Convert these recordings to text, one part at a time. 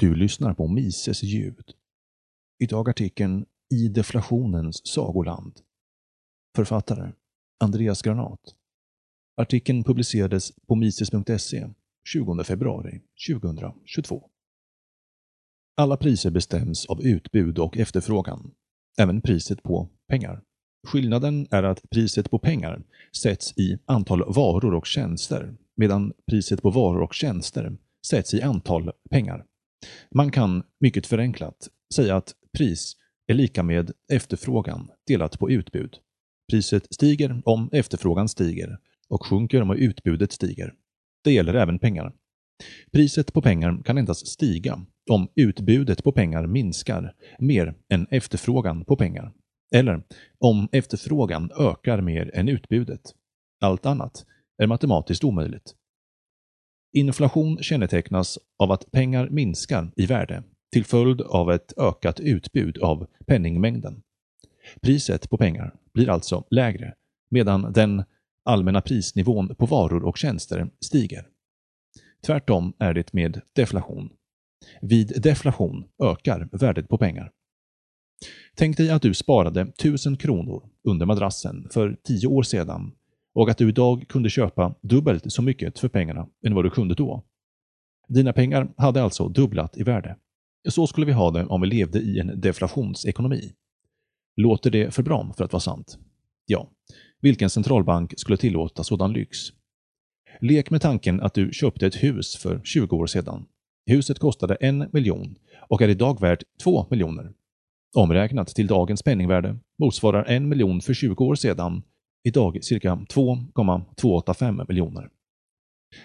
Du lyssnar på Mises ljud. Idag artikeln I deflationens sagoland. Författare Andreas Granat. Artikeln publicerades på mises.se 20 februari 2022. Alla priser bestäms av utbud och efterfrågan, även priset på pengar. Skillnaden är att priset på pengar sätts i antal varor och tjänster, medan priset på varor och tjänster sätts i antal pengar. Man kan, mycket förenklat, säga att pris är lika med efterfrågan delat på utbud. Priset stiger om efterfrågan stiger och sjunker om utbudet stiger. Det gäller även pengar. Priset på pengar kan endast stiga om utbudet på pengar minskar mer än efterfrågan på pengar. Eller om efterfrågan ökar mer än utbudet. Allt annat är matematiskt omöjligt. Inflation kännetecknas av att pengar minskar i värde till följd av ett ökat utbud av penningmängden. Priset på pengar blir alltså lägre, medan den allmänna prisnivån på varor och tjänster stiger. Tvärtom är det med deflation. Vid deflation ökar värdet på pengar. Tänk dig att du sparade 1000 kronor under madrassen för 10 år sedan och att du idag kunde köpa dubbelt så mycket för pengarna än vad du kunde då. Dina pengar hade alltså dubblat i värde. Så skulle vi ha det om vi levde i en deflationsekonomi. Låter det för bra för att vara sant? Ja, vilken centralbank skulle tillåta sådan lyx? Lek med tanken att du köpte ett hus för 20 år sedan. Huset kostade en miljon och är idag värt 2 miljoner. Omräknat till dagens penningvärde motsvarar en miljon för 20 år sedan idag cirka 2,285 miljoner.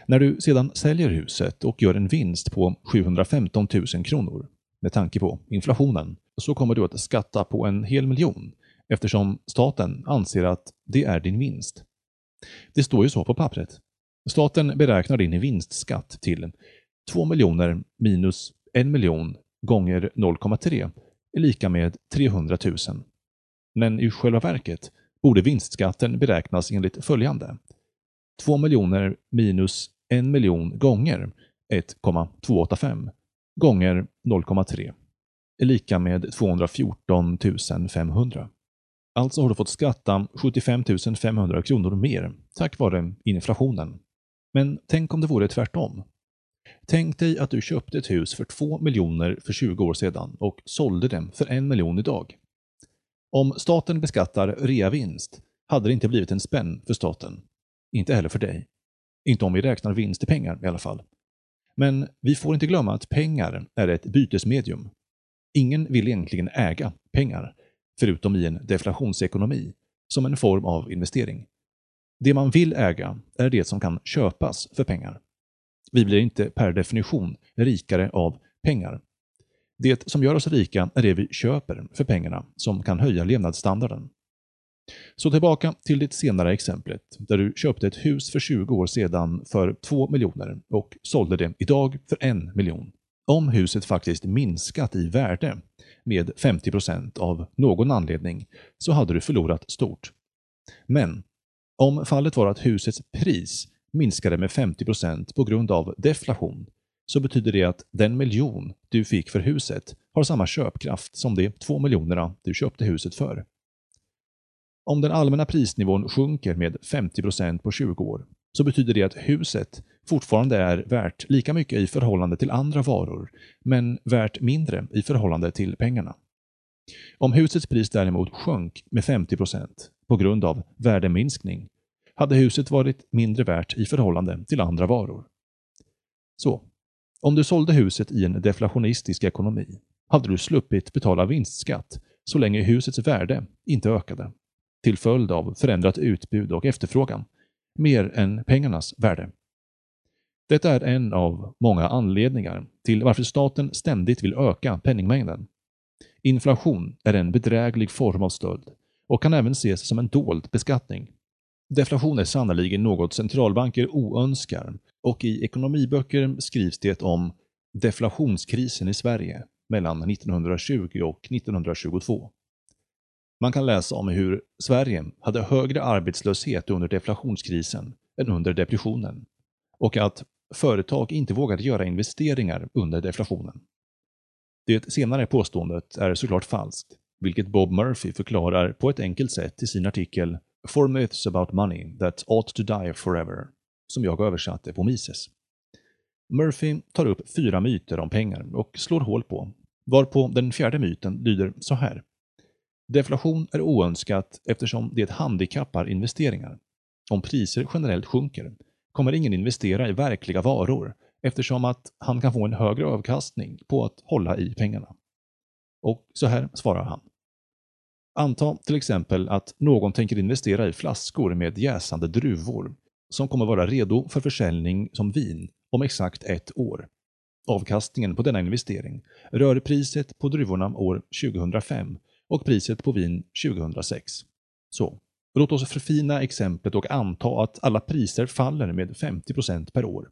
När du sedan säljer huset och gör en vinst på 715 000 kronor, med tanke på inflationen, så kommer du att skatta på en hel miljon eftersom staten anser att det är din vinst. Det står ju så på pappret. Staten beräknar din vinstskatt till 2 miljoner minus 1 miljon gånger 0,3 är lika med 300 000. Men i själva verket borde vinstskatten beräknas enligt följande. 2 miljoner minus 1 miljon gånger 1,285 gånger 0,3 är lika med 214 500. Alltså har du fått skatta 75 500 kronor mer tack vare inflationen. Men tänk om det vore tvärtom? Tänk dig att du köpte ett hus för 2 miljoner för 20 år sedan och sålde det för 1 miljon idag. Om staten beskattar reavinst hade det inte blivit en spänn för staten. Inte heller för dig. Inte om vi räknar vinst i pengar i alla fall. Men vi får inte glömma att pengar är ett bytesmedium. Ingen vill egentligen äga pengar, förutom i en deflationsekonomi, som en form av investering. Det man vill äga är det som kan köpas för pengar. Vi blir inte per definition rikare av pengar. Det som gör oss rika är det vi köper för pengarna som kan höja levnadsstandarden. Så tillbaka till det senare exemplet, där du köpte ett hus för 20 år sedan för 2 miljoner och sålde det idag för 1 miljon. Om huset faktiskt minskat i värde med 50% av någon anledning så hade du förlorat stort. Men om fallet var att husets pris minskade med 50% på grund av deflation så betyder det att den miljon du fick för huset har samma köpkraft som de två miljonerna du köpte huset för. Om den allmänna prisnivån sjunker med 50% på 20 år så betyder det att huset fortfarande är värt lika mycket i förhållande till andra varor, men värt mindre i förhållande till pengarna. Om husets pris däremot sjönk med 50% på grund av värdeminskning hade huset varit mindre värt i förhållande till andra varor. Så, om du sålde huset i en deflationistisk ekonomi hade du sluppit betala vinstskatt så länge husets värde inte ökade, till följd av förändrat utbud och efterfrågan, mer än pengarnas värde. Detta är en av många anledningar till varför staten ständigt vill öka penningmängden. Inflation är en bedräglig form av stöld och kan även ses som en dold beskattning. Deflation är sannoliken något centralbanker oönskar och i ekonomiböcker skrivs det om deflationskrisen i Sverige mellan 1920 och 1922. Man kan läsa om hur Sverige hade högre arbetslöshet under deflationskrisen än under depressionen och att företag inte vågade göra investeringar under deflationen. Det senare påståendet är såklart falskt, vilket Bob Murphy förklarar på ett enkelt sätt i sin artikel “Four myths about money that ought to die forever” som jag översatte på Mises. Murphy tar upp fyra myter om pengar och slår hål på, varpå den fjärde myten lyder så här. Deflation är oönskat eftersom det handikappar investeringar. Om priser generellt sjunker kommer ingen investera i verkliga varor eftersom att han kan få en högre avkastning på att hålla i pengarna. Och så här svarar han. Anta till exempel att någon tänker investera i flaskor med jäsande druvor som kommer vara redo för försäljning som vin om exakt ett år. Avkastningen på denna investering rör priset på druvorna år 2005 och priset på vin 2006. Så, låt oss förfina exemplet och anta att alla priser faller med 50% per år.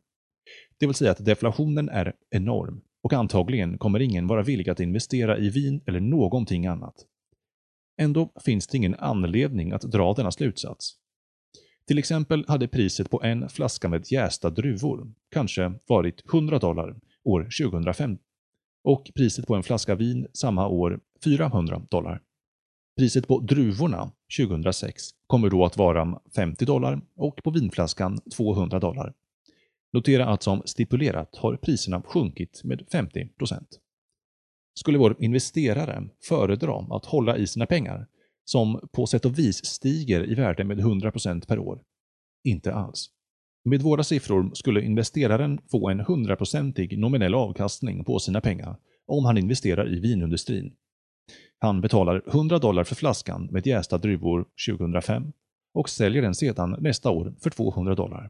Det vill säga att deflationen är enorm och antagligen kommer ingen vara villig att investera i vin eller någonting annat. Ändå finns det ingen anledning att dra denna slutsats. Till exempel hade priset på en flaska med jästa druvor kanske varit 100 dollar år 2005 och priset på en flaska vin samma år 400 dollar. Priset på druvorna 2006 kommer då att vara 50 dollar och på vinflaskan 200 dollar. Notera att som stipulerat har priserna sjunkit med 50 skulle vår investerare föredra att hålla i sina pengar, som på sätt och vis stiger i värde med 100% per år? Inte alls. Med våra siffror skulle investeraren få en 100-procentig nominell avkastning på sina pengar om han investerar i vinindustrin. Han betalar 100 dollar för flaskan med jästa druvor 2005 och säljer den sedan nästa år för 200 dollar.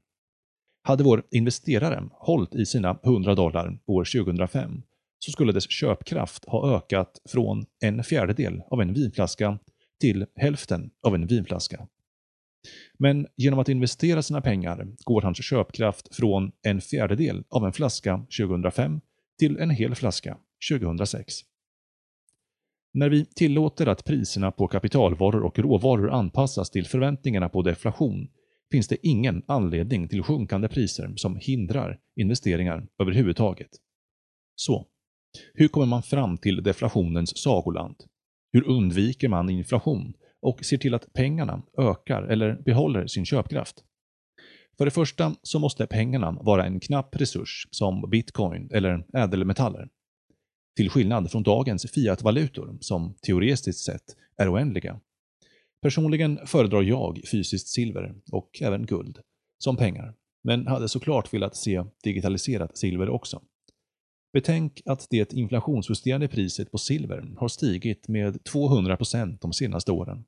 Hade vår investerare hållit i sina 100 dollar år 2005 så skulle dess köpkraft ha ökat från en fjärdedel av en vinflaska till hälften av en vinflaska. Men genom att investera sina pengar går hans köpkraft från en fjärdedel av en flaska 2005 till en hel flaska 2006. När vi tillåter att priserna på kapitalvaror och råvaror anpassas till förväntningarna på deflation finns det ingen anledning till sjunkande priser som hindrar investeringar överhuvudtaget. Så, hur kommer man fram till deflationens sagoland? Hur undviker man inflation och ser till att pengarna ökar eller behåller sin köpkraft? För det första så måste pengarna vara en knapp resurs som bitcoin eller ädelmetaller. Till skillnad från dagens fiatvalutor som teoretiskt sett är oändliga Personligen föredrar jag fysiskt silver och även guld som pengar, men hade såklart velat se digitaliserat silver också. Betänk att det inflationsjusterade priset på silver har stigit med 200% de senaste åren.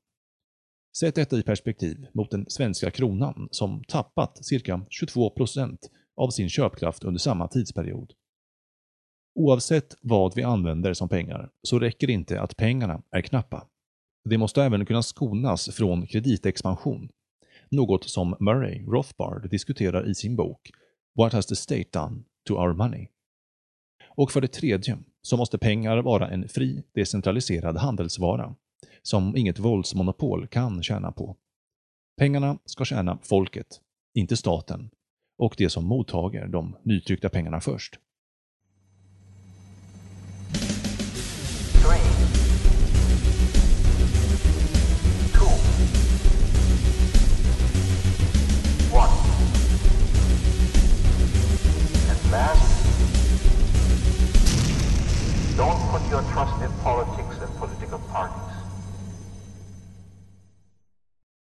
Sätt detta i perspektiv mot den svenska kronan som tappat cirka 22% av sin köpkraft under samma tidsperiod. Oavsett vad vi använder som pengar så räcker det inte att pengarna är knappa. Det måste även kunna skonas från kreditexpansion, något som Murray Rothbard diskuterar i sin bok What has the state done to our money? Och för det tredje så måste pengar vara en fri, decentraliserad handelsvara som inget våldsmonopol kan tjäna på. Pengarna ska tjäna folket, inte staten, och det som mottager de nytryckta pengarna först.